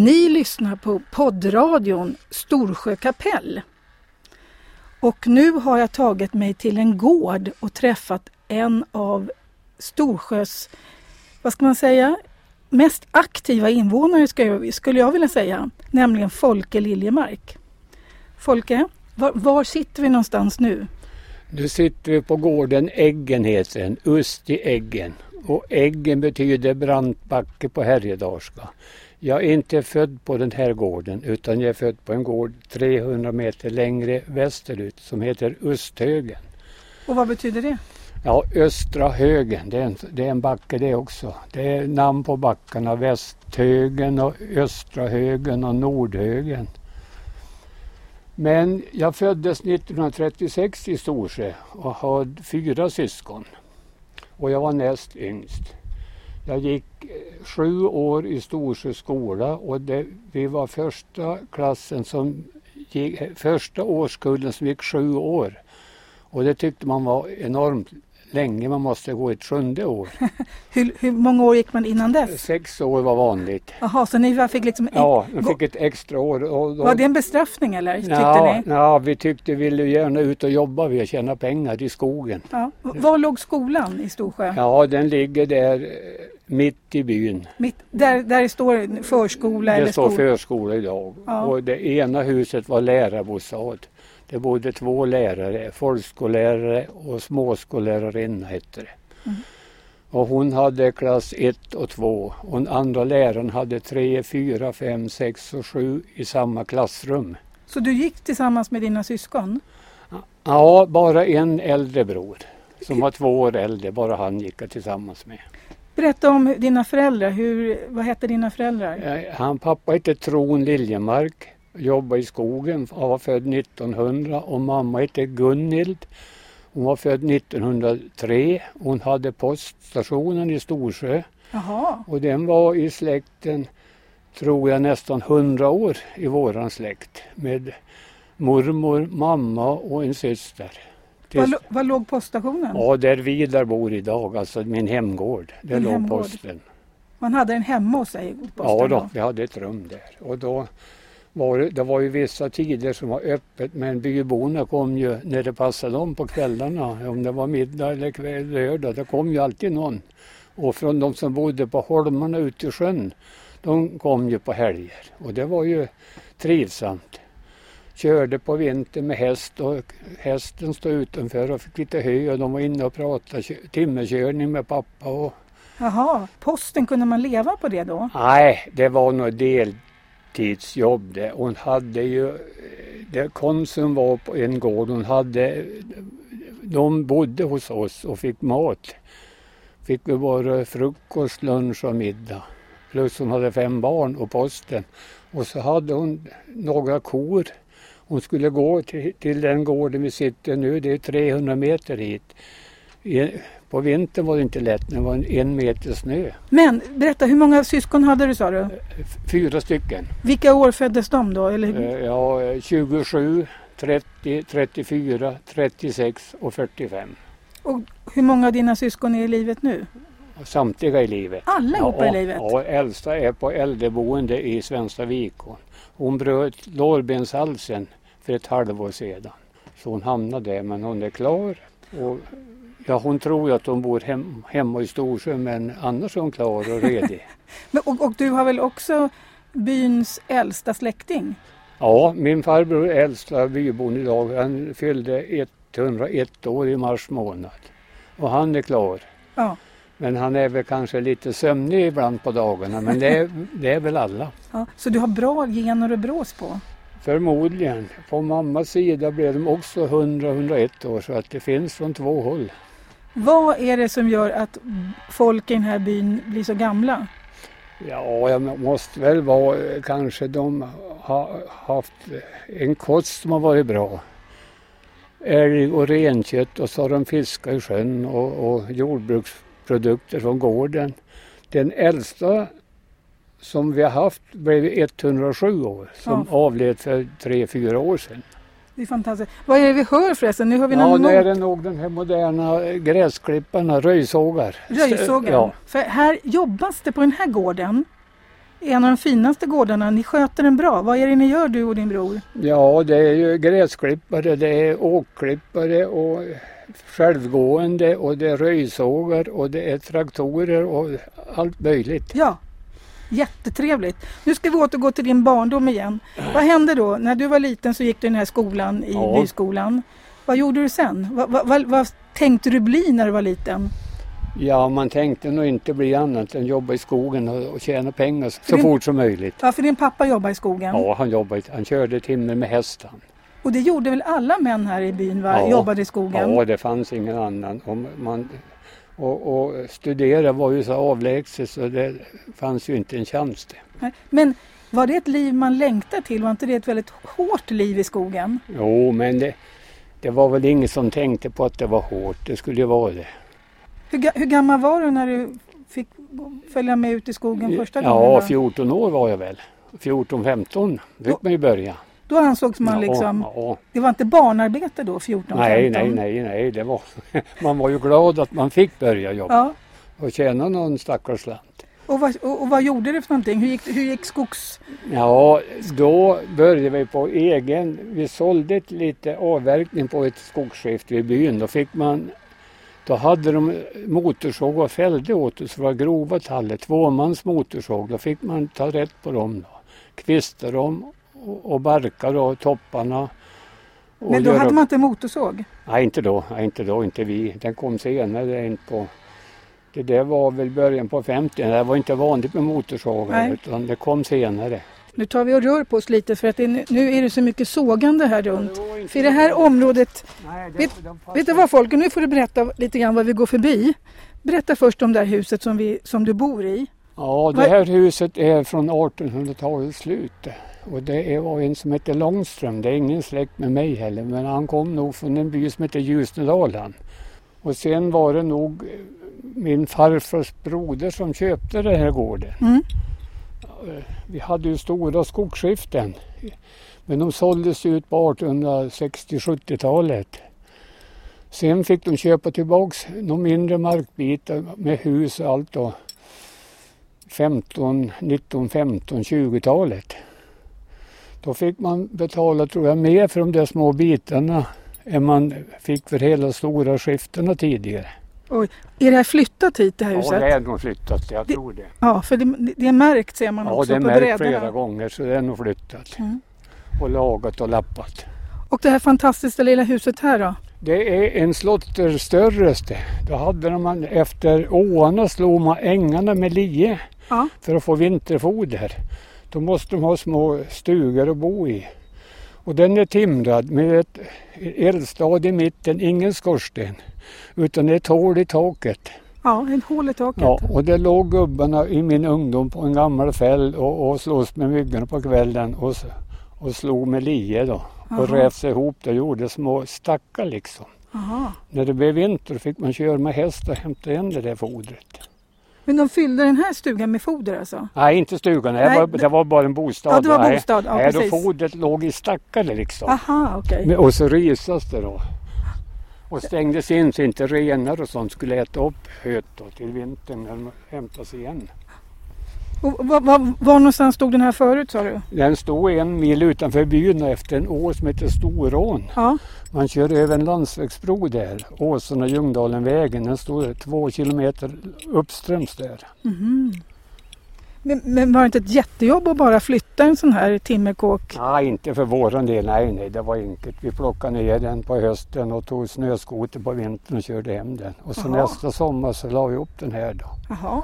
Ni lyssnar på poddradion Storsjö kapell. Och nu har jag tagit mig till en gård och träffat en av Storsjös, vad ska man säga, mest aktiva invånare skulle jag vilja säga, nämligen Folke Liljemark. Folke, var, var sitter vi någonstans nu? Nu sitter vi på gården Äggen heter den, Ust i Äggen. Och Äggen betyder brant backe på härjedalska. Jag är inte född på den här gården utan jag är född på en gård 300 meter längre västerut som heter Usthögen. Och vad betyder det? Ja, Östra högen, det är, en, det är en backe det också. Det är namn på backarna, Västhögen och Östra högen och Nordhögen. Men jag föddes 1936 i Storsjö och hade fyra syskon. Och jag var näst yngst. Jag gick eh, sju år i Storsjö skola och det, vi var första klassen som gick, eh, första årskullen som gick sju år. Och det tyckte man var enormt länge, man måste gå ett sjunde år. hur, hur, många år gick man innan dess? Sex år var vanligt. Jaha, så ni fick liksom... Ja, man fick ett extra år. Och då... Var det en bestraffning eller? Tyckte ja, ni? ja, vi tyckte vi ville gärna ut och jobba, vi tjäna pengar i skogen. Ja. Var låg skolan i Storsjö? Ja, den ligger där eh, mitt i byn. Mitt, där, där står förskola? Det eller står förskola idag. Ja. Och det ena huset var lärarbostad. Det bodde två lärare, folkskollärare och småskollärarinna hette det. Mm. Och hon hade klass 1 och 2 och den andra läraren hade 3, 4, 5, 6 och 7 i samma klassrum. Så du gick tillsammans med dina syskon? Ja, bara en äldre bror som var två år äldre, bara han gick jag tillsammans med. Berätta om dina föräldrar, Hur, vad hette dina föräldrar? Han pappa hette Tron Liljemark jobbade i skogen. Han var född 1900 och mamma hette Gunhild. Hon var född 1903. Hon hade poststationen i Storsjö. Jaha. Och den var i släkten, tror jag, nästan 100 år i våran släkt. Med mormor, mamma och en syster. Var, var låg poststationen? Ja, där Vidar bor idag, alltså min hemgård. Där Din låg hemgård. posten. Man hade den hemma hos sig? Ja, då, vi hade ett rum där. Och då var det, det var ju vissa tider som var öppet men byborna kom ju när det passade dem på kvällarna. Om det var middag eller kväll, lördag, det kom ju alltid någon. Och från de som bodde på holmarna ute i sjön, de kom ju på helger. Och det var ju trivsamt. Körde på vintern med häst och hästen stod utanför och fick lite hö och de var inne och pratade timmerkörning med pappa. Och... Jaha, posten, kunde man leva på det då? Nej, det var nog del deltidsjobb det. Hon hade ju, det Konsum var på en gård, hon hade, de bodde hos oss och fick mat. Fick vi bara frukost, lunch och middag. Plus hon hade fem barn och posten. Och så hade hon några kor. Hon skulle gå till, till den gården vi sitter nu, det är 300 meter hit. På vintern var det inte lätt när det var en meter snö. Men berätta, hur många syskon hade du sa du? Fyra stycken. Vilka år föddes de då? Eller? Eh, ja, 27, 30, 34, 36 och 45. Och hur många av dina syskon är i livet nu? Samtliga i livet. Allihopa ja, i livet? Ja, äldsta är på äldreboende i Svenska Vikon. Hon bröt lårbenshalsen för ett halvår sedan. Så hon hamnade där men hon är klar. Och Ja, hon tror ju att hon bor hem, hemma i Storsjö men annars är hon klar och redig. men, och, och, du har väl också byns äldsta släkting? Ja, min farbror är äldsta bybon idag. Han fyllde 101 år i mars månad. Och han är klar. Ja. Men han är väl kanske lite sömnig ibland på dagarna, men det är, det är väl alla. Ja, så du har bra gener att brås på? Förmodligen. På mammas sida blev de också 100-101 år så att det finns från två håll. Vad är det som gör att folk i den här byn blir så gamla? Ja, jag måste väl vara kanske de har haft en kost som har varit bra. Älg och renkött och så har de fiskat i sjön och, och jordbruksprodukter från gården. Den äldsta som vi har haft blev 107 år som ja. avled för 3-4 år sedan. Det är fantastiskt. Vad är det vi hör förresten? Nu har vi ja, det är nog den här moderna gräsklipparna, röjsågar. Röjsågar? Ja. För här jobbas det på den här gården en av de finaste gårdarna. Ni sköter den bra. Vad är det ni gör du och din bror? Ja, det är ju gräsklippare, det är åkklippare och självgående och det är röjsågar och det är traktorer och allt möjligt. Ja, jättetrevligt. Nu ska vi återgå till din barndom igen. Vad hände då? När du var liten så gick du i den här skolan, i Ja. byskolan. Vad gjorde du sen? Vad, vad, vad, vad tänkte du bli när du var liten? Ja, man tänkte nog inte bli annat än jobba i skogen och, och tjäna pengar så det- fort som möjligt. Ja, för din pappa jobbar i skogen. Ja, han jobbade, han körde timmer med hästar. Och det gjorde väl alla män här i byn, va? Ja. jobbade i skogen? Ja, det fanns ingen annan. Om man, och, och studera var ju så avlägset så det fanns ju inte en chans det. Men var det ett liv man längtade till? Var inte det ett väldigt hårt liv i skogen? Jo, men det, det var väl ingen som tänkte på att det var hårt. Det skulle ju vara det. Hur, hur gammal var du när du fick följa med ut i skogen första gången? Ja, då? 14 år var jag väl. 14-15 Då- fick man ju börja. Då ansågs man liksom, Ja, ja. det var inte barnarbete då, 14, Nej, 15? nej, nej, nej. Det var, man var ju glad att man fick börja jobba Ja. och tjäna någon stackars slant. Och vad, och, och vad gjorde du för någonting? Hur gick, hur gick skogs... Ja, då började vi på egen. Vi sålde lite avverkning på ett skogsskifte i byn. Då fick man då hade de motorsåg och fällde åt oss. Det var grova tallar, tvåmans motorsåg. Då fick man ta rätt på dem. Då. Kvista dem och, och barka då, topparna. Och Men då hade man inte motorsåg? Nej, inte då. Nej, inte då, inte vi. Den kom senare in på... Det där var väl början på 50 Det var inte vanligt med motorsågar utan det kom senare. Nu tar vi och rör på oss lite för att det, är- nu är det så mycket sågande här runt. För i det här området, Nej, Vet- vet du vad Folke, nu får du berätta lite grann vad vi går förbi. Berätta först om det här huset som, vi, som du bor i. Ja, det här huset är från 1800-talets slut. Och det var en som hette Långström. Det är ingen släkt med mig heller, men han kom nog från en by som heter Ljusnedal. han. Och sen var det nog eh, min farfars broder som köpte den här gården. Mm. Eh, Vi hade ju stora skogsskiften. Men de såldes ut på 1860-70-talet. Sen fick de köpa tillbaks några mindre markbitar med hus och allt då. 15, 19, 15, 20-talet. Då fick man betala, tror jag, mer för de där små bitarna än man fick för hela stora skiftena tidigare. Är det här flyttat hit det här Ja, huset? det är nog flyttat, jag Det- tror det. Ja, för det, det är märkt ser man Ja, också det är på märkt brädorna. flera gånger så det är nog flyttat. Mm. Och lagat och lappat. Och det här fantastiska lilla huset här då? Det är en slotter störreste. Då hade man efter åarna slog man ängarna med lie Ja. för att få vinterfoder. Då måste de ha små stugor att bo i. Och den är timrad med ett eldstad i mitten, ingen skorsten. Utan ett hål i taket. Ja, ett hål i taket. Ja, och det låg gubbarna i min ungdom på en gammal fäll och, och slogs med myggorna på kvällen och, och slog med lie då. Aha. Och rävde sig ihop det och gjorde små stackar liksom. Aha. När det blev vinter fick man köra med häst och hämta in det där fodret. Men de fyllde den här stugan med foder alltså? Nej, inte stugan. Det, Nej, var, det- var bara en bostad. Ja, det var bostad. Ja, Nej, då fodret låg i stackar liksom. Aha. Men- Och så risas det då. Och stängdes in så inte renar och sånt skulle äta upp höet då till vintern när de hämtas igen. Var, var, var någonstans stod den här förut sa du? Den stod en mil utanför byn efter en å som heter Storån. Ja. Man kör över en landsvägsbro där, Åsen och Ljungdalenvägen. Den står två kilometer uppströms där. Mhm. Men, men var det inte ett jättejobb att bara flytta en sån här timmerkåk? Nej, inte för våran del. Nej, nej, det var enkelt. Vi plockade ner den på hösten och tog snöskoter på vintern och körde hem den. Och så Jaha. nästa sommar så la vi upp den här då. Jaha.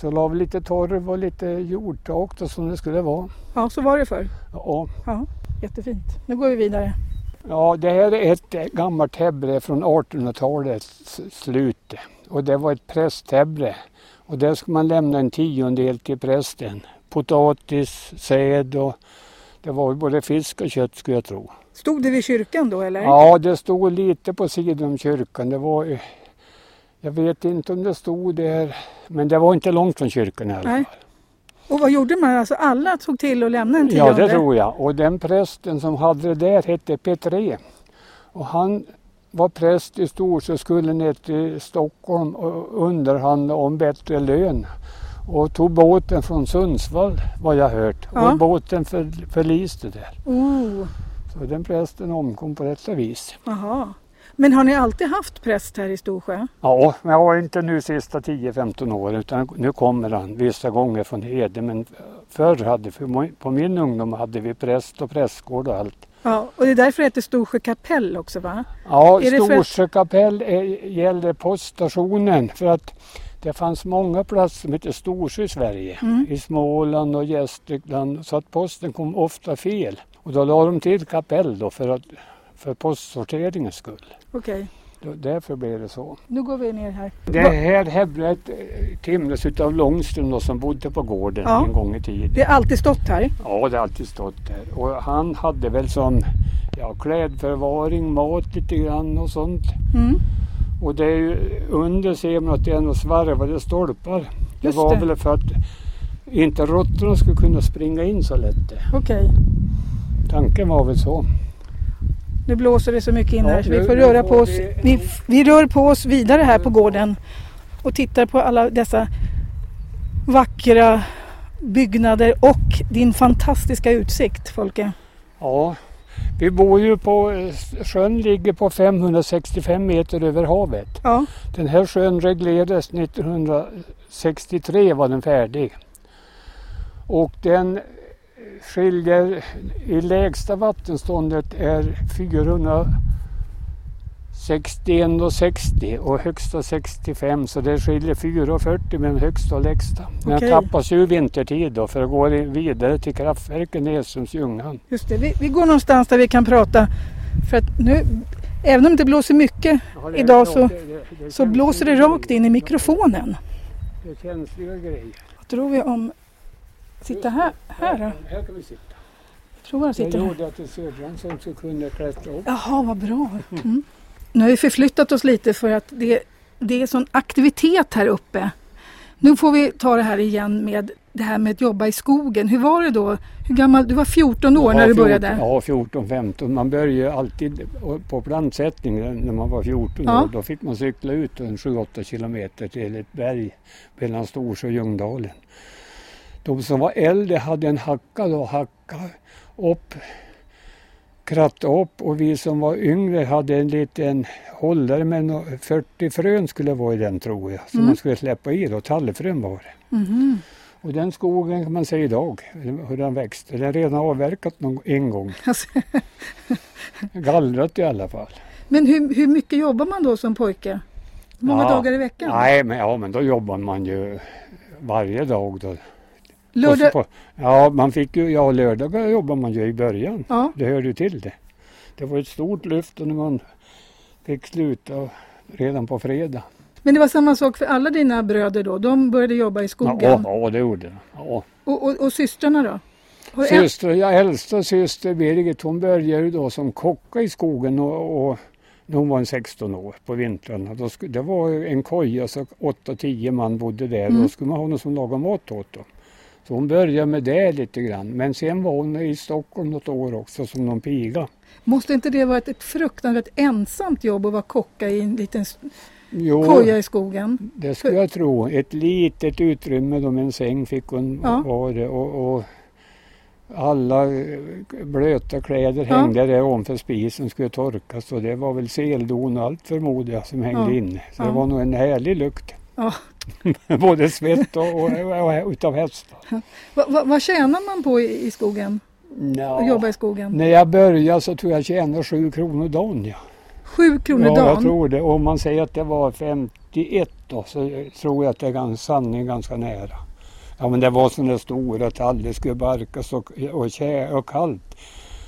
Så la vi lite torv och lite jordtak då som det skulle vara. Ja, så var det för. Ja, Ja, jättefint. Nu går vi vidare. ja det här är ett gammalt häbre från 1800-talets slut. Och det var ett prästhäbre. Och där ska man lämna en tiondel till prästen. Potatis, säd och det var både fisk och kött skulle jag tro. Stod det vid kyrkan då eller? Ja, det stod lite på sidan om kyrkan. Det var, jag vet inte om det stod där, men det var inte långt från kyrkan i alla fall. Och vad gjorde man? Alltså alla tog till och lämnade en Ja, tionde? det tror jag. Och den prästen som hade det där hette Petré. Och han var präst i Storsjö, skulle ner till Stockholm och underhandla om bättre lön. och tog båten från Sundsvall vad jag hört. Ja. Och båten för, förliste där. Oh, Så den prästen omkom på detta vis. aha. Men har ni alltid haft präst här i Storsjö? Ja, men jag har inte nu sista 10-15 åren utan nu kommer han vissa gånger från Hede. Men förr hade för på min ungdom hade vi präst och prästgård och allt. Ja, och det är därför det heter Storsjö kapell också va? Ja, Är att- Storsjö kapell är- gällde poststationen för att det fanns många platser som hette Storsjö i Sverige. Mm. I Småland och Gästrikland så att posten kom ofta fel. Och då la de till kapell då för, att, för postsorteringens skull. Okej, Då, därför blev det så. nu går vi ner här. Det här hävdet timres utav Långström då, som bodde på gården Ja. en gång i tiden. Det har alltid stått här. Ja, det har alltid stått där. Och han hade väl som ja, klädförvaring, mat lite grann och sånt. Mm. Och det är ju under ser man att det är några svarvade stolpar. Det Just var det. väl för att inte råttorna skulle kunna springa in så lätt. Okej, Tanken var väl så. Nu blåser det så mycket in Ja, här så vi får röra på oss. vi- Vi, rör på oss vidare här på gården och tittar på alla dessa vackra byggnader och din fantastiska utsikt Folke. Ja, vi bor ju på, sjön ligger på 565 meter över havet. Ja, Den här sjön reglerades 1963 var den färdig. Och den skiljer, i lägsta vattenståndet är 461,60 och högsta 65 så det skiljer 4,40 mellan högsta och lägsta. Den Okej. tappas ju vintertid då för att gå vidare till kraftverken nedströms Ljungan. just det. Vi, vi går någonstans där vi kan prata. För att nu, även om det blåser mycket Idag så- så blåser det rakt in i mikrofonen. Det är känsliga grejer. Vad tror vi om... Sitta här, här då? Här kan vi sitta. Jag tror jag Jag sitter här. gjorde att det Södran som skulle kunna klättra upp. Jaha, vad bra. Mm. Nu har vi förflyttat oss lite för att det, det är sån aktivitet här uppe. Nu får vi ta det här igen med det här med att jobba i skogen. Hur var det då? Hur gammal? Du var 14 år Ja, när du 14 började? Ja, 14-15. Man började alltid på plantsättning när man var 14 Ja. år. Då fick man cykla ut en 7-8 kilometer till ett berg mellan Storsjö och Ljungdalen. De som var äldre hade en hacka då, hacka upp, kratta upp och vi som var yngre hade en liten hållare med nå- 40 frön skulle vara i den tror jag. Som Mm. man skulle släppa i då, tallfrön var det. Mhm. Och den skogen kan man se idag, hur den växte. Den är redan avverkat någon, en gång. Alltså, Gallrat i alla fall. Men hur, hur mycket jobbar man då som pojke? Hur många Ja. dagar i veckan? Nej, men, ja, men då jobbar man ju varje dag. Då. Lördag? På, ja, man fick ju, ja, lördagar jobbar man ju i början. Ja, Det hörde ju till det. Det var ett stort lyft och när man fick sluta redan på fredag. men det var samma sak för alla dina bröder då? De började jobba i skogen? Ja, ja, det gjorde det. Ja. Och, och, och systrarna då? Syster, ja, äldsta syster Birgit hon började då som kocka i skogen och, och när hon var en 16 år på vintrarna. Då det var en koja så 8-10 man bodde där. Mm. Då skulle man ha någon som lagade mat åt dem. Så hon började med det lite grann. Men sen var hon i Stockholm något år också som någon piga. Måste inte det vara ett, ett fruktansvärt ensamt jobb att vara kocka i en liten Jo, koja i skogen? det skulle jag tro. Ett litet utrymme då med en säng fick hon Ja. var det. Och, och alla eh, blöta kläder Ja. hängde där ovanför spisen skulle torkas och det var väl seldon och allt förmodar jag som hängde Ja. inne. Så Ja. det var nog en härlig lukt. Ja. Både svett och, och, och, utav hästar. Va, va, vad tjänar man på i, i skogen? Nja, Att jobba i skogen? När jag började så tror jag tjänade sju kronor dagen. Ja. Sju kronor ja, jag dagen? tror det. Om man säger att det var 51 då så tror jag att det är ganska, sanningen ganska nära. Ja men det var sådana stora tall, det skulle barkas och, och, kä, och kallt.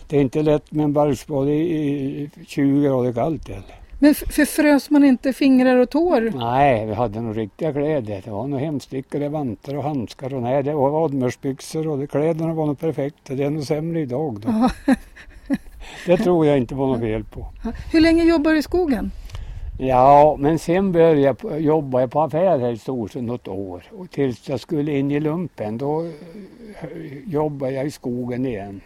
Det är inte lätt med en barkspade i i 20 grader kallt heller. Men förfrös man inte fingrar och tår? Nej, vi hade nog riktiga kläder. Det var nog hemstickade vantar och handskar och nej, det var admersbyxor och det, kläderna var nog perfekta. Det är nog sämre idag då. Det tror jag inte var något fel på. Hur länge jobbar du i skogen? Ja, men sen började jag jobba på affär här i Storsjö något år. Och tills jag skulle in i lumpen, då eh, jobbade jag i skogen igen.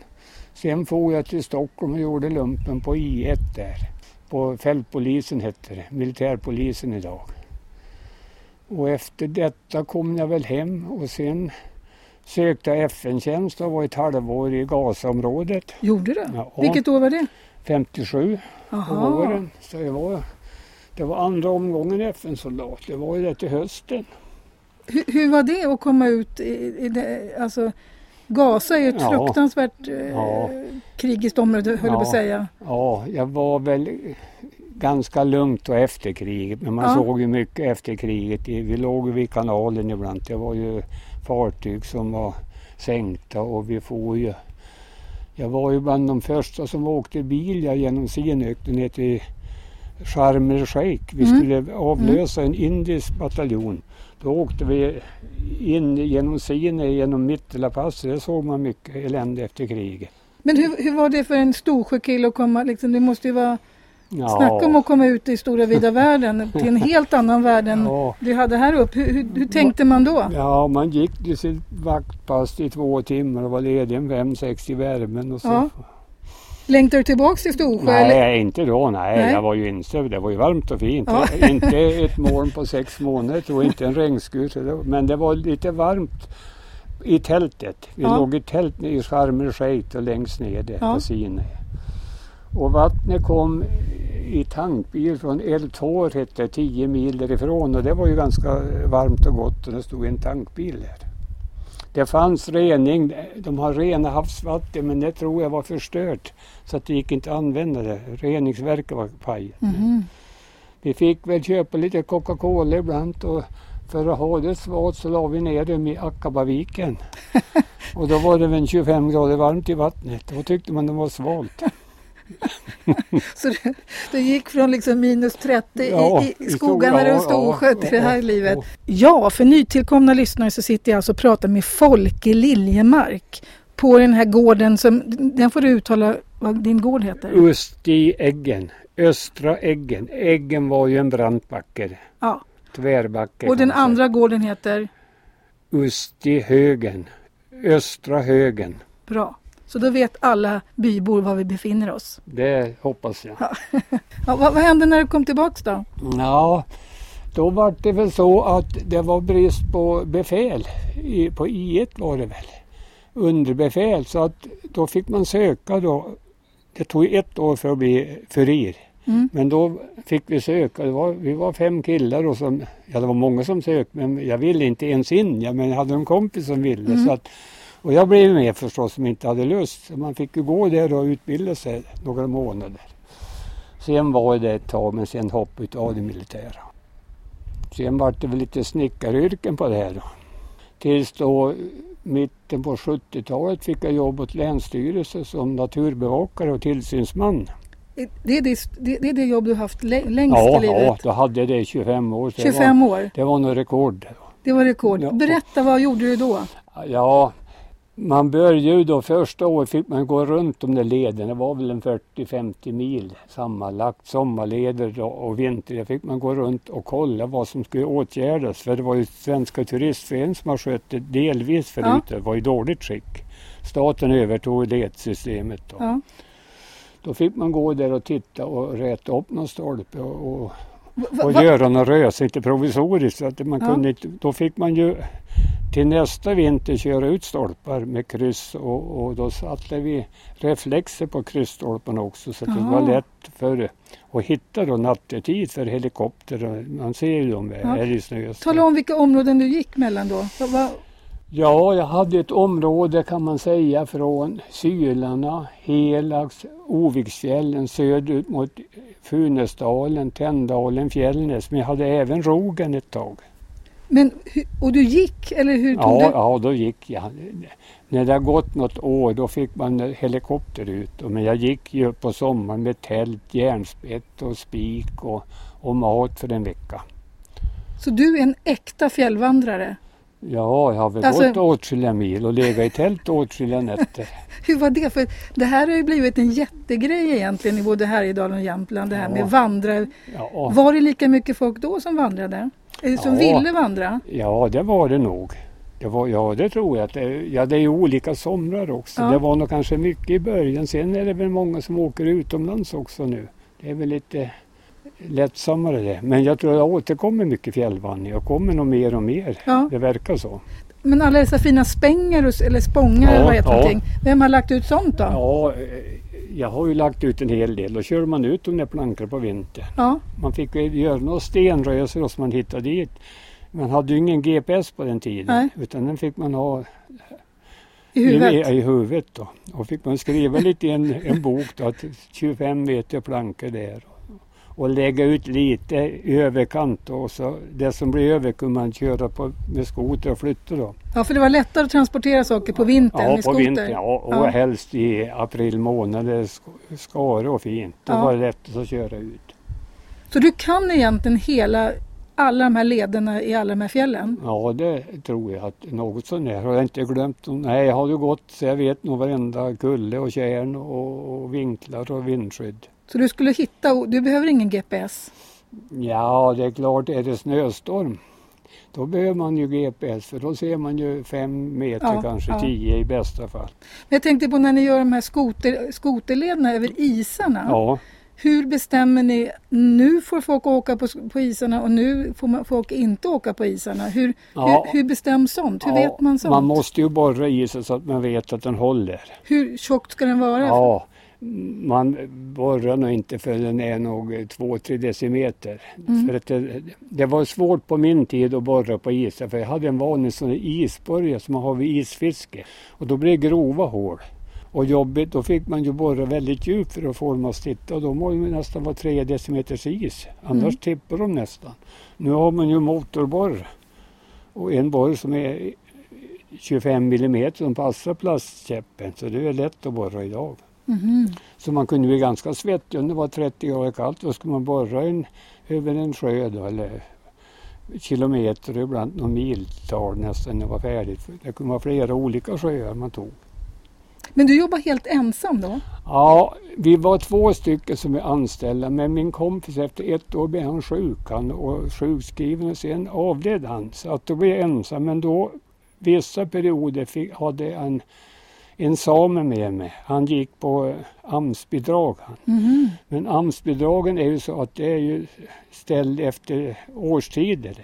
Sen for jag till Stockholm och gjorde lumpen på I1 där. På fältpolisen hette det, militärpolisen idag. Och efter detta kom jag väl hem och sen sökte jag FN-tjänst och var ett halvår i Gazaområdet. Gjorde du? Ja. Vilket år var det? 57 på Aha. våren. Så jag var, det var andra omgången FN-soldat. Det var ju det till hösten. Hur, hur var det att komma ut i, i det, alltså Gaza är ju ett Ja. fruktansvärt eh, Ja. krigiskt område höll jag på att Ja. säga. Ja, jag var väl ganska lugnt och efter kriget. Men man Ja. såg ju mycket efter kriget. Vi låg vid kanalen ibland. Det var ju fartyg som var sänkta och vi får ju. Jag var ju bland de första som åkte bil jag genom Sinöknen ner till Sharm el Sheikh. Vi Mm. skulle avlösa en indisk bataljon. Då åkte vi in genom Sinai, genom Mittelapasset. Där såg man mycket elände efter kriget. Men hur, hur var det för en Storsjökille att komma, liksom, det måste ju vara, Ja. snacka om att komma ut i stora vida världen till en helt annan värld än Ja. du hade här uppe. Hur, hur, hur tänkte man då? Ja, man gick till sitt vaktpass i två timmar och var ledig en fem, sex i värmen. Och så. Ja. Längtar du tillbaks till Storsjö? eller? Nej, inte då. Nej, Nej. jag var ju insövd. Det var ju varmt och fint. Ja. inte ett moln på sex månader och inte en regnskur. Men det var lite varmt i tältet. Vi Ja. låg i tält i Sharm el och längst ner där Ja. på Sinai. Och vattnet kom i tankbil från El Tor, hette det, 10 mil därifrån och det var ju ganska varmt och gott och det stod en tankbil där. Det fanns rening, de har rena havsvatten men det tror jag var förstört så att det gick inte att använda det. Reningsverket var pajat. Mhm. Vi fick väl köpa lite Coca-Cola ibland och för att ha det svalt så la vi ner dem i Akkabaviken. och då var det väl 25 grader varmt i vattnet. Då tyckte man det var svalt. Så du, du gick från liksom minus 30 Ja, i, i skogarna ja, runt Storsjö ja, till det här ja, livet? ja. För nytillkomna lyssnare så sitter jag alltså och pratar med Folke Liljemark på den här gården som, den får du uttala vad din gård heter. Usti Äggen, Östra Äggen. Äggen var ju en brant backe, Ja. tvärbacke. Och den säga. andra gården heter? Usti Högen, Östra Högen. Bra. Så då vet alla bybor var vi befinner oss. Det hoppas jag. Ja, vad, vad hände när du kom tillbaks då? Ja, då var det väl så att det var brist på befäl. I, på I1 var det väl. Underbefäl. Så att då fick man söka då. Det tog ett år för att bli furir. Mm. Men då fick vi söka. Var, vi var fem killar och som, ja det var många som sökte men jag ville inte ens in. Ja, men jag hade en kompis som ville. Mm. Så att, och jag blev med förstås som inte hade lust. Så man fick ju gå där och utbilda sig några månader. Sen var det ett tag men sen hoppade jag av det militära. Sen var det väl lite snickaryrken på det här då. Tills då mitten på 70-talet fick jag jobb åt Länsstyrelsen som naturbevakare och tillsynsman. Det är det, det, är det jobb du haft lä- längst Ja, i livet? ja, då hade jag det i 25 år. så det 25 var, år. Det var nog rekord. Det var rekord. Ja. Berätta, vad gjorde du då? Ja, man började ju då första året fick man gå runt de där lederna. Det var väl en 40-50 mil sammanlagt. Sommarleder och vinter. Där fick man gå runt och kolla vad som skulle åtgärdas. För det var ju Svenska turistföreningen som har skött det delvis förut. Det var i dåligt skick. Staten övertog ledsystemet då. Ja. Då fick man gå där och titta och räta upp någon stolpe och, och och va, göra något rös, inte provisoriskt. Så att man Ja. kunde då fick man ju till nästa vinter köra ut stolpar med kryss och, och då satte vi reflexer på kryssstolparna också så att det var lätt för att hitta då nattetid för helikopter. Man ser ju dem Ja. här i snö. tala om vilka områden du gick mellan då. Va, Ja, jag hade ett område kan man säga från Sylarna, Helags, Oviksfjällen söderut mot Funäsdalen, Tänndalen, Fjällnäs. Men jag hade även Rogen ett tag. men, och du gick eller hur tog Ja, du? ja, då gick jag. När det har gått något år då fick man helikopter ut. Men jag gick ju på sommaren med tält, järnspett och spik och, och mat för en vecka. Så du är en äkta fjällvandrare. Ja, jag har väl Alltså- gått åtskilliga mil och legat i tält åtskilliga nätter. Hur var det? För det här har ju blivit en jättegrej egentligen i både Härjedalen och Jämtland. Det här Ja. med vandra. Ja, Var det lika mycket folk då som vandrade? Eller som Ja. ville vandra? Ja, det var det nog. Det var, ja, det tror jag. Det, ja, det är ju olika somrar också. Det var nog kanske mycket i början. Sen är det väl många som åker utomlands också nu. Det är väl lite lättsammare det. Men jag tror jag återkommer mycket fjällvandring. Jag kommer nog mer och mer. Ja. Det verkar så. Men alla dessa fina spänger och- eller spångar Ja, eller vad heter ja. någonting. Vem har lagt ut sånt då? Ja, eh, jag har ju lagt ut en hel del. Då kör man ut de där plankorna på vintern. Ja. Man fick göra några stenrösor som man hittade dit. Man hade ju ingen GPS på den tiden. Nej. Utan den fick man ha I huvudet? I, i huvudet då. Och fick man skriva lite i en, en bok då att 25 meter plankor där. Och lägga ut lite i överkant och så det som blir över kunde man köra på, med skoter och flytta då. Ja, för det var lättare att transportera saker på vintern Ja, med på skoter. vintern. Ja, och Ja. helst i april månad. Det är sk- skare och fint. Då Ja. var det lättast att köra ut. Så du kan egentligen hela, alla de här lederna i alla de här fjällen? Ja, det tror jag att något sånt där. Har jag inte glömt? någon- Nej, har ju gått så jag vet nog varenda kulle och och, och vinklar och vindskydd. Så du skulle hitta, du behöver ingen GPS? Ja, det är klart, är det snöstorm då behöver man ju GPS för då ser man ju fem meter, Ja, kanske ja. tio i bästa fall. Men jag tänkte på när ni gör de här skoter, skoterlederna över isarna. Ja, Hur bestämmer ni, nu får folk åka på, på isarna och nu får man, folk inte åka på isarna? Hur, Ja. hur, hur bestäms sånt? Hur ja, vet man sånt? Man måste ju borra isen så att man vet att den håller. Hur tjockt ska den vara? Ja, man borrar nog inte förrän den är nog 2-3 decimeter. Mm. För att det, det var svårt på min tid att borra på isar för jag hade en vanlig sån isborre som man har vid isfiske. Och då blev det grova hål. Och jobbigt, då fick man ju borra väldigt djupt för att få dem att sitta och då må ju nästan vara 3 decimeters is. Annars Mm. tippar de nästan. Nu har man ju motorborr och en borr som är 25 millimeter som passar plastkäppen så det är lätt att borra idag. Mhm. Så man kunde bli ganska svettig om det var 30 grader kallt. Då skulle man borra en, över en sjö då, eller kilometer, ibland någon miltal nästan när det var färdigt. Det kunde vara flera olika sjöar man tog. Men du jobbar helt ensam då? Ja, vi var två stycken som är anställda men min kompis efter ett år blev han sjuk han och sjukskriven och sen avled han. Så att då blev jag ensam men då vissa perioder fick, hade en, en same med mig. Han gick på eh, AMS-bidrag. Mhm. Men AMS-bidragen är ju så att det är ju ställd efter årstider.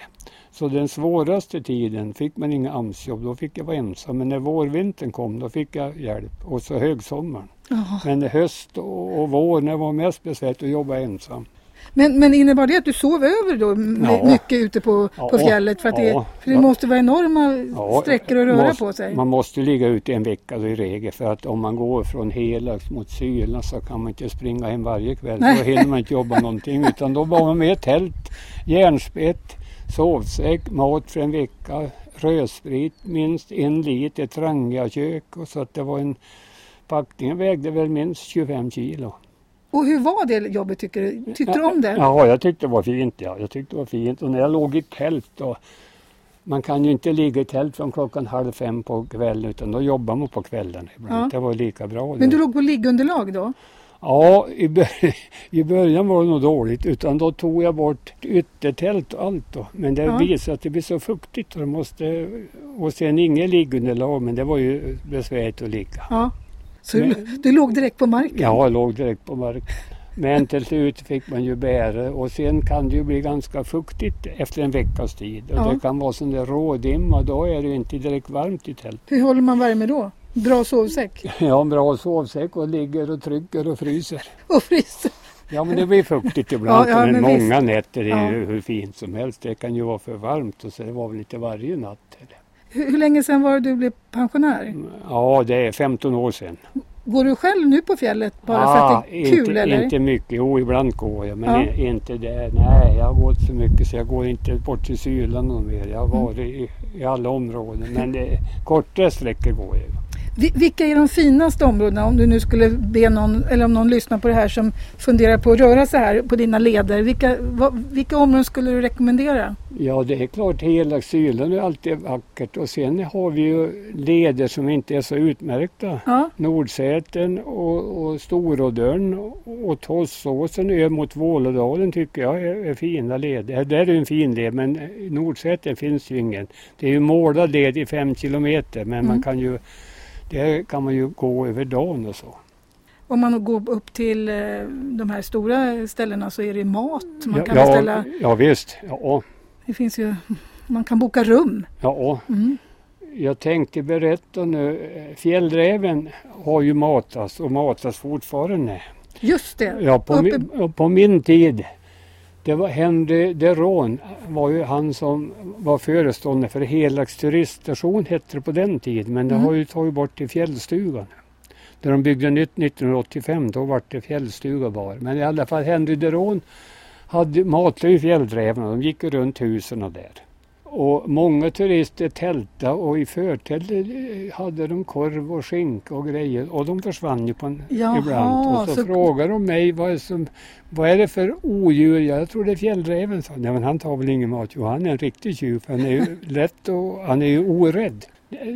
Så den svåraste tiden fick man inga AMS-jobb, då fick jag vara ensam. Men när vårvintern kom då fick jag hjälp och så högsommaren. Jaha. Men höst och, och vår när det var mest besvärligt att jobba ensam. Men, men innebar det att du sov över då Ja. mycket ute på, Ja. på fjället? För, att det, för det måste vara enorma Ja, sträckor att röra måste- på sig. Man måste ligga ute en vecka i regel för att om man går från Helax mot Syla så kan man inte springa hem varje kväll. Nej. Då hinner man inte jobba någonting utan då var man med tält, järnspett, sovsäck, mat för en vecka, rödsprit, minst en liter, Trangia-kök och så att det var en packningen vägde väl minst 25 kilo. Och hur var det jobbet tycker du? Tyckte du om det? Ja, jag tyckte det var fint. Ja. Jag tyckte det var fint. Och när jag låg i tält då, man kan ju inte ligga i tält från klockan halv fem på kvällen utan då jobbar man på kvällen. Ja. Det var lika bra. Men det. du låg på liggunderlag då? Ja, i, bör- i början var det nog dåligt utan då tog jag bort yttertält och allt då. Men det Ja. visade att det blir så fuktigt och, måste, och sen inget liggunderlag men det var ju besvärligt att ligga. Ja. Så Men- du, du låg direkt på marken? Ja, jag låg direkt på marken. Men till slut fick man ju bära och sen kan det ju bli ganska fuktigt efter en veckas tid. Och Ja. det kan vara sån där rådimma, då är det ju inte direkt varmt i tält. Hur håller man värme då? Bra sovsäck? Har en bra sovsäck och ligger och trycker och fryser. Och fryser? Ja men det blir fuktigt ibland, Ja, ja, men, många nätter är Ja. ju hur fint som helst. Det kan ju vara för varmt och så det var väl inte varje natt. Eller? Hur, hur länge sedan var det du blev pensionär? Ja, det är 15 år sedan. Går du själv nu på fjället bara för att det är inte, kul eller? Inte mycket, jo ibland går jag men Ja. inte där. Nej, jag har gått så mycket så jag går inte bort till Syland och mer. Jag har Mm. varit i, i alla områden men det, kortare sträckor går jag. Vi- Vilka är de finaste områdena om du nu skulle be någon, eller om någon lyssnar på det här som funderar på att röra sig här på dina leder. Vilka, vad, vilka områden skulle du rekommendera? Ja, det är klart hela Syland är alltid vackert och sen har vi ju leder som inte är så utmärkta. Ja, Nordsäten och, och Storådörn och, och Tossåsen över mot Vålådalen tycker jag är, är fina leder. Där är det en fin led men Nordsäten finns ju ingen. Det är ju målad led i fem kilometer men Mm. man kan ju, där kan man ju gå över dagen och så. Om man går upp till eh, de här stora ställena så är det mat man ja, kan ja, beställa. ja visst. Ja, Det finns ju, man kan boka rum. ja. Mm. Jag tänkte berätta nu. eh, Fjällräven har ju matats och matas fortfarande. Just det. Ja, på, Uppe- min, på min tid. Det var Henry Deron var ju han som var föreståndare för Helags turiststation hette det på den tiden. Men det Mm. har ju tagit bort till fjällstugan. När de byggde nytt 1985 då var det fjällstuga bara. Men i alla fall Henry Deron hade, matade ju fjällrävarna. De gick runt husen och där. Och många turister tältade och i förtält eh, hade de korv och skinka och grejer och de försvann ju på en, Jaha, ibland. Och så, så- frågade de mig vad är, som, vad är det för odjur? Jag tror det är fjällräven, sa Nej men han tar väl ingen mat? Jo han är en riktig tjuv. Han är ju lätt och han är ju orädd.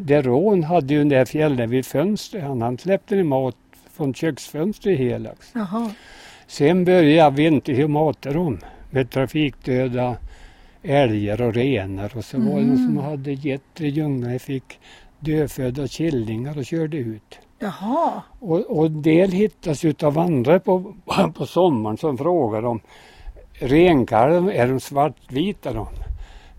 Deron hade ju den där fjällen vid fönstret. Han, han släppte ner mat från köksfönstret i Helax. Jaha. Sen började vinter att mata dem med trafikdöda älgar och renar och så var det någon som Mm. hade getter i djungeln fick dödfödda killingar och körde ut. Jaha. Och, och del hittas utav andra på, på sommaren som frågar om renkalv, är de svartvita de?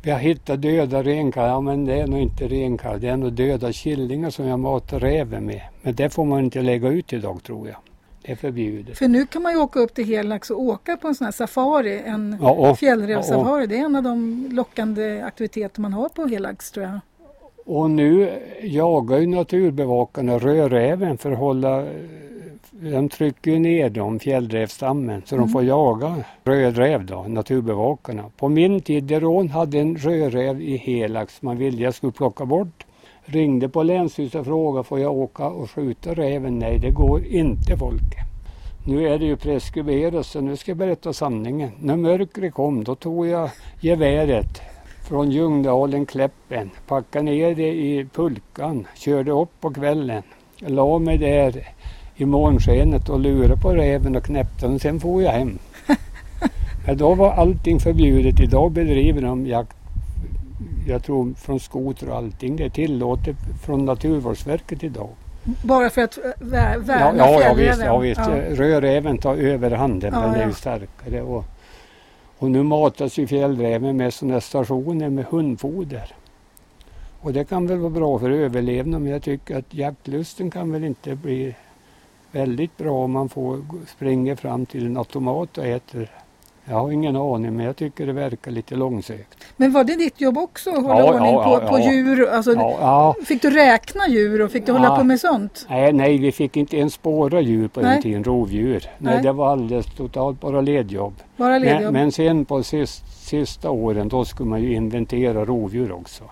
Vi har hittat döda renkalvar, ja, men det är nog inte renkalv, det är nog döda killingar som jag matar räven med. Men det får man inte lägga ut idag tror jag. Det är förbjudet. För nu kan man ju åka upp till Helax och åka på en sån här safari, en Ja, och- fjällrävssafari. Det är en av de lockande aktiviteter man har på Helax tror jag. Och nu jagar ju naturbevakarna rödräven för att hålla de trycker ju ner dem, fjällrävstammen, så de får jaga rödräv då, naturbevakarna. På min tid, Deron hade en rödräv i Helax man ville jag skulle plocka bort. Ringde på länsstyrelsen och frågade, får jag åka och skjuta räven? Nej, det går inte Folke. Nu är det ju preskriberat så nu ska jag berätta sanningen. När mörkret kom då tog jag geväret från Ljungdalen, Kläppen, packade ner det i pulkan, körde upp på kvällen, la mig där i månskenet och lurade på räven och knäppte den. Sen får jag hem. Men då var allting förbjudet. Idag bedriver de jakt, jag tror från skoter och allting. Det är tillåtet från Naturvårdsverket idag. Bara för att vä- Ja, värna ja, ja fjällräven. visst, ja, visst. Ja. Rödräven tar överhanden, Ja, är ja. ju starkare. Och, och nu matas ju fjällräven med sådana stationer med hundfoder. Och det kan väl vara bra för överlevnad men jag tycker att jaktlusten kan väl inte bli väldigt bra om man får springer fram till en automat och äter. Jag har ingen aning men jag tycker det verkar lite långsökt. Men var det ditt jobb också att hålla Ja, ordning ja, på, ja, på djur? Alltså, Fick du räkna djur och fick du hålla på med sånt? nej, nej, vi fick inte ens spåra djur på Nej. den tiden, rovdjur. Nej, Nej. det var alldeles totalt bara ledjobb. Bara Men, ledjobb? men sen på sist, sista åren då skulle man ju inventera rovdjur också.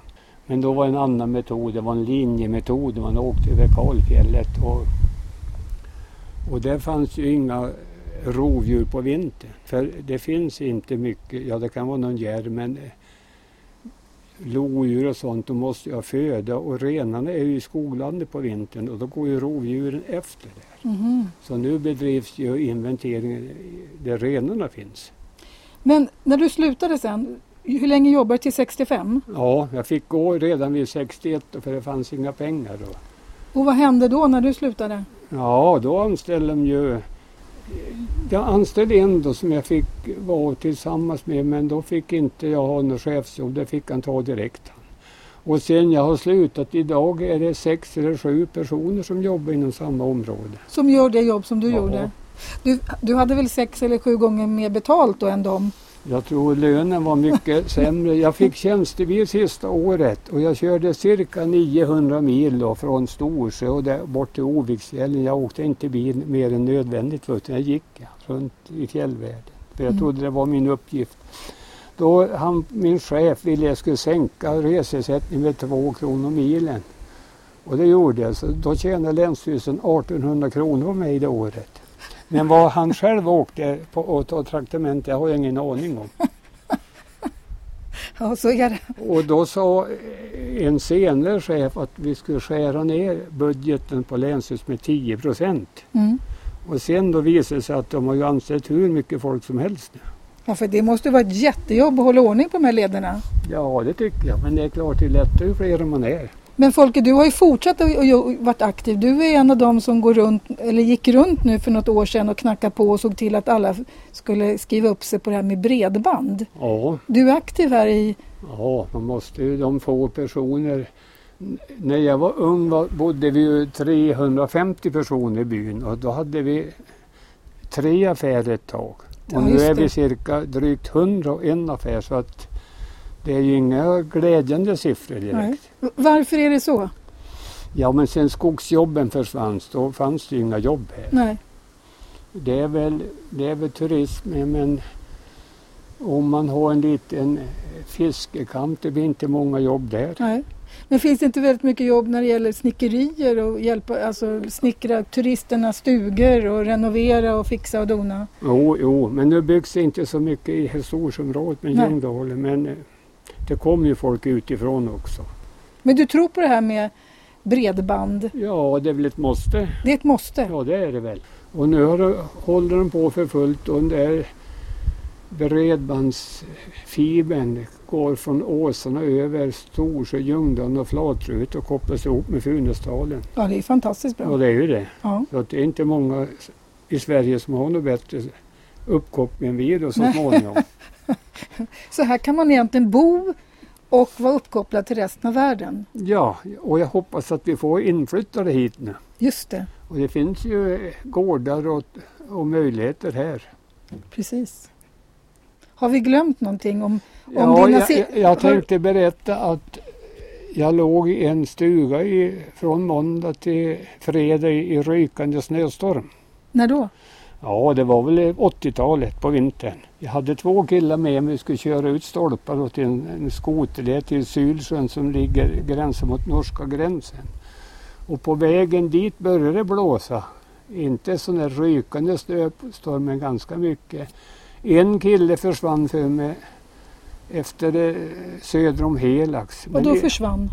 Men då var en annan metod, det var en linjemetod. Man åkte över kalfjället och, och där fanns ju inga rovdjur på vintern. För det finns inte mycket, ja det kan vara någon järv men eh, lodjur och sånt, de måste ju ha föda och renarna är ju i skoglandet på vintern och då går ju rovdjuren efter det. Mhm. Så nu bedrivs ju inventeringen där renarna finns. Men när du slutade sen, hur länge jobbade du till 65? Ja, jag fick gå redan vid 61 för det fanns inga pengar då. Och vad hände då när du slutade? Ja, då anställde de ju... Jag anställde en då som jag fick vara tillsammans med men då fick inte jag ha något chefsjobb, det fick han ta direkt. Och sen jag har slutat idag är det sex eller sju personer som jobbar inom samma område. Som gör det jobb som du Ja. gjorde? Du, du hade väl sex eller sju gånger mer betalt då än dem? Jag tror lönen var mycket sämre. Jag fick tjänstebil sista året och jag körde cirka 900 mil då från Storsjö och där bort till Oviksfjällen. Jag åkte inte bil mer än nödvändigt utan jag gick runt i fjällvärlden. För jag Mm. trodde det var min uppgift. Då han, min chef ville jag skulle sänka reseersättningen med 2 kronor milen. Och det gjorde jag. Så då tjänade Länsstyrelsen 1800 kronor på mig det året. Men vad han själv åkte på och tog traktament, det har jag ingen aning om. Ja, så är det. Och då sa en senare chef att vi skulle skära ner budgeten på länsstyrelsen med 10 procent. Mm. Och sen då visade det sig att de har ju anställt hur mycket folk som helst nu. Ja, för det måste vara ett jättejobb att hålla ordning på de här lederna. Ja, det tycker jag. Men det är klart, det är lättare ju fler man är. Men Folke, du har ju fortsatt att varit aktiv. Du är en av dem som går runt, eller gick runt nu för något år sedan och knackade på och såg till att alla skulle skriva upp sig på det här med bredband. Ja. Du är aktiv här i... Ja, man måste ju de få personer. När jag var ung var, bodde vi ju 350 personer i byn och då hade vi tre affärer ett tag. Och Ja, nu är vi det. cirka drygt 101 affär så att det är ju inga glädjande siffror direkt. Nej. Varför är det så? Ja men sen skogsjobben försvann då fanns det ju inga jobb här. Nej. Det är väl, det är väl turism men om man har en liten fiskekamp det blir inte många jobb där. Nej. Men finns det inte väldigt mycket jobb när det gäller snickerier och hjälpa, alltså snickra turisternas stugor och renovera och fixa och dona? Jo, jo, men nu byggs det inte så mycket i Hässleholmsområdet med. Ljungdalen men eh, det kommer ju folk utifrån också. Men du tror på det här med bredband? Ja, det är väl ett måste. Det är ett måste. Ja, det är det väl. Och nu har, håller de på för fullt och den där bredbandsfibern går från Åsarna över Storsjö, Ljungdalen och Flatrut och kopplas ihop med Funäsdalen. Ja, det är fantastiskt bra. Och det är ju det. Ja. Så att det är inte många i Sverige som har något bättre uppkoppling än vi då så småningom. Så här kan man egentligen bo och vara uppkopplad till resten av världen. Ja, och jag hoppas att vi får inflyttare hit nu. Just det, Och det finns ju gårdar och, och möjligheter här. precis. Har vi glömt någonting om, om Ja, dina jag, jag, jag tänkte berätta att jag låg i en stuga i, från måndag till fredag i, i rykande snöstorm. När då? Ja, det var väl 80-talet på vintern. Jag hade två killar med mig. Vi skulle köra ut stolpar till en, en skoterled till Sylsjön som ligger gränsen mot norska gränsen. Och på vägen dit började det blåsa. Inte sån där rykande snöstorm men ganska mycket. En kille försvann för mig efter söder om Helax. Och då det- försvann?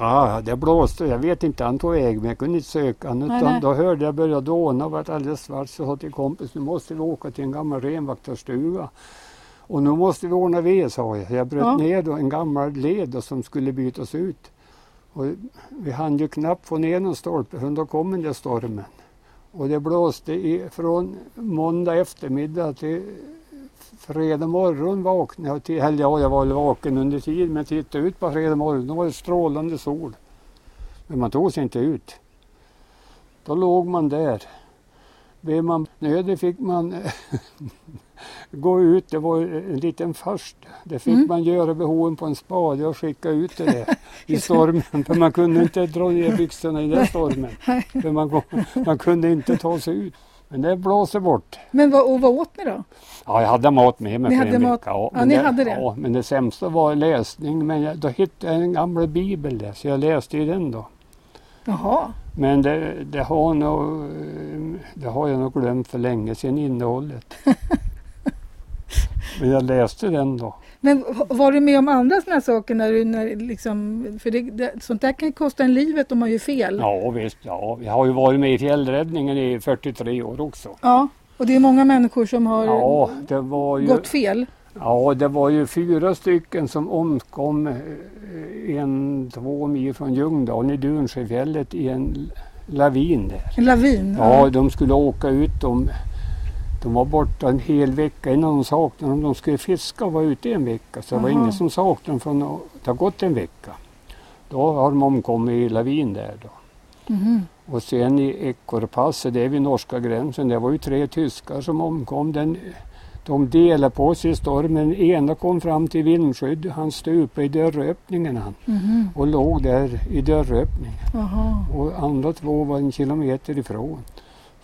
Ja, det blåste. Jag vet inte han tog väg men jag kunde inte söka honom. Nej, Utan nej. då hörde jag börja dåna och vart alldeles svart så sa till kompis nu måste vi åka till en gammal renvaktarstuga. Och nu måste vi ordna ved sa jag. Jag bröt Ja. ner en gammal led som skulle bytas ut. Och vi hann ju knappt få ner någon stolpe förrän då kom den där stormen. Och det blåste i, från måndag eftermiddag till fredag morgon vaknade jag till, eller ja, jag var väl vaken under tiden men tittade ut på fredag morgon, då var det strålande sol. Men man tog sig inte ut. Då låg man där. Blev man nödig fick man gå ut, det var en liten först. Det fick Mm. man göra behoven på en spade och skicka ut det där i stormen. För man kunde inte dra ner byxorna i den stormen. För man, man kunde inte ta sig ut. Men det blåser bort. Men vad, och vad åt ni då? Ja, jag hade mat med mig Ni för hade en mat- vecka. Ja, ja, ni hade det? Ja, men det sämsta var läsning. Men jag, då hittade jag en gammal bibel där, så jag läste i den då. Jaha, Men det, det, har nog, det har jag nog glömt för länge sedan innehållet. men jag läste den då. Men var du med om andra sådana här saker när du, när, liksom, för det, det, sånt där kan ju kosta en livet om man gör fel. Ja visst, ja. jag har ju varit med i fjällräddningen i 43 år också. Ja, och det är många människor som har Ja, ju, gått fel. ja, det var ju fyra stycken som omkom eh, en, två mil från Ljungdalen i Dunsjöfjället i en lavin där. En lavin. Ja, de skulle åka ut. De, de var borta en hel vecka innan de saknade dem. De skulle fiska och vara ute en vecka. Så det var Aha. ingen som saknade dem från att det har gått en vecka. Då har de omkommit i lavin där då. Mhm. Och sen i Ekorrpasset, det är vid norska gränsen, det var ju tre tyskar som omkom. Den, de delade på sig i stormen. Ena kom fram till vindskydd. Han stupade i dörröppningen han Mhm. och låg där i dörröppningen. Jaha. Och andra två var en kilometer ifrån.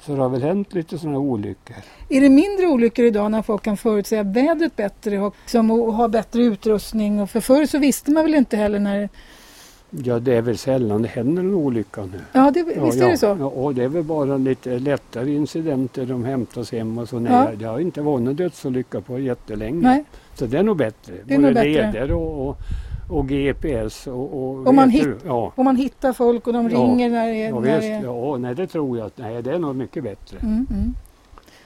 Så det har väl hänt lite sådana olyckor. Är det mindre olyckor idag när folk kan förutsäga vädret bättre och, liksom, och ha bättre utrustning? Och för förr så visste man väl inte heller när... Ja, det är väl sällan det händer en olycka nu. Ja, det, visst ja, är det så? Ja, och det är väl bara lite lättare incidenter. De hämtas hem och så. Nej, Ja. Det har inte varit någon dödsolycka på jättelänge. Nej. Så det är nog bättre. Det är Både nog bättre. leder och, och, och GPS och, och Om man hit- du, ja, Och man hittar folk och de Ja. ringer när det är... ja, när visst, det är... ja, nej det tror jag. Nej, det är nog mycket bättre. Mm, mm.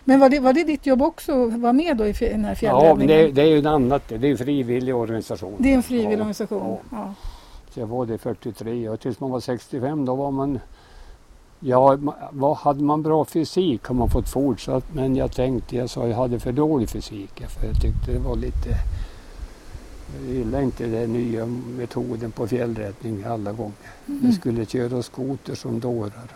Men var det, var det ditt jobb också att vara med då i den här Ja, fjällräddningen? men det, det är ju en annat. Det är en frivillig organisation. Det är en frivillig Ja, organisation? Ja. Jag var det 43 och tills man var 65 då var man Ja, vad, hade man bra fysik har man fått fortsatt men jag tänkte, jag sa jag hade för dålig fysik för jag tyckte det var lite jag gillade inte den nya metoden på fjällräddning alla gånger. Mm. Vi skulle köra skoter som dårar.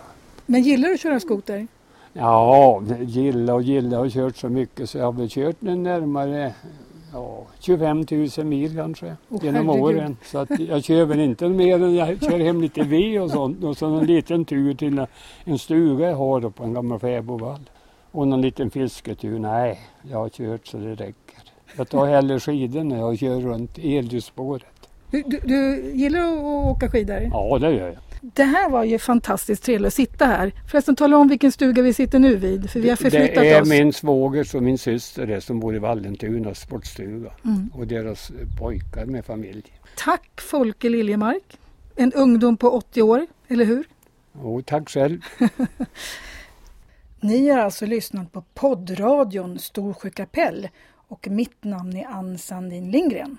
Men gillar du att köra skoter? Ja, gilla och gilla. Jag har kört så mycket så jag har väl kört närmare ja, 25 000 mil kanske oh, genom herregud. åren. Så att jag kör väl inte mer än jag kör hem lite ved och sånt och så en liten tur till en stuga jag har på en gammal fäbodvall. Och någon liten fisketur. Nej, jag har kört så det räcker. Jag tar hellre skidor när jag kör runt Eldjusspåret. Du, du, du, gillar att åka skidor? Ja, det gör jag. Det här var ju fantastiskt trevligt att sitta här. Förresten, tala om vilken stuga vi sitter nu vid, för vi har förflyttat oss. Det är oss. min svåger och min syster som bor i Vallentuna sportstuga mm. och deras pojkar med familj. Tack Folke Liljemark, en ungdom på 80 år, eller hur? Jo, tack själv. Ni har alltså lyssnat på poddradion Storsjö kapell och mitt namn är Ann Sandin Lindgren.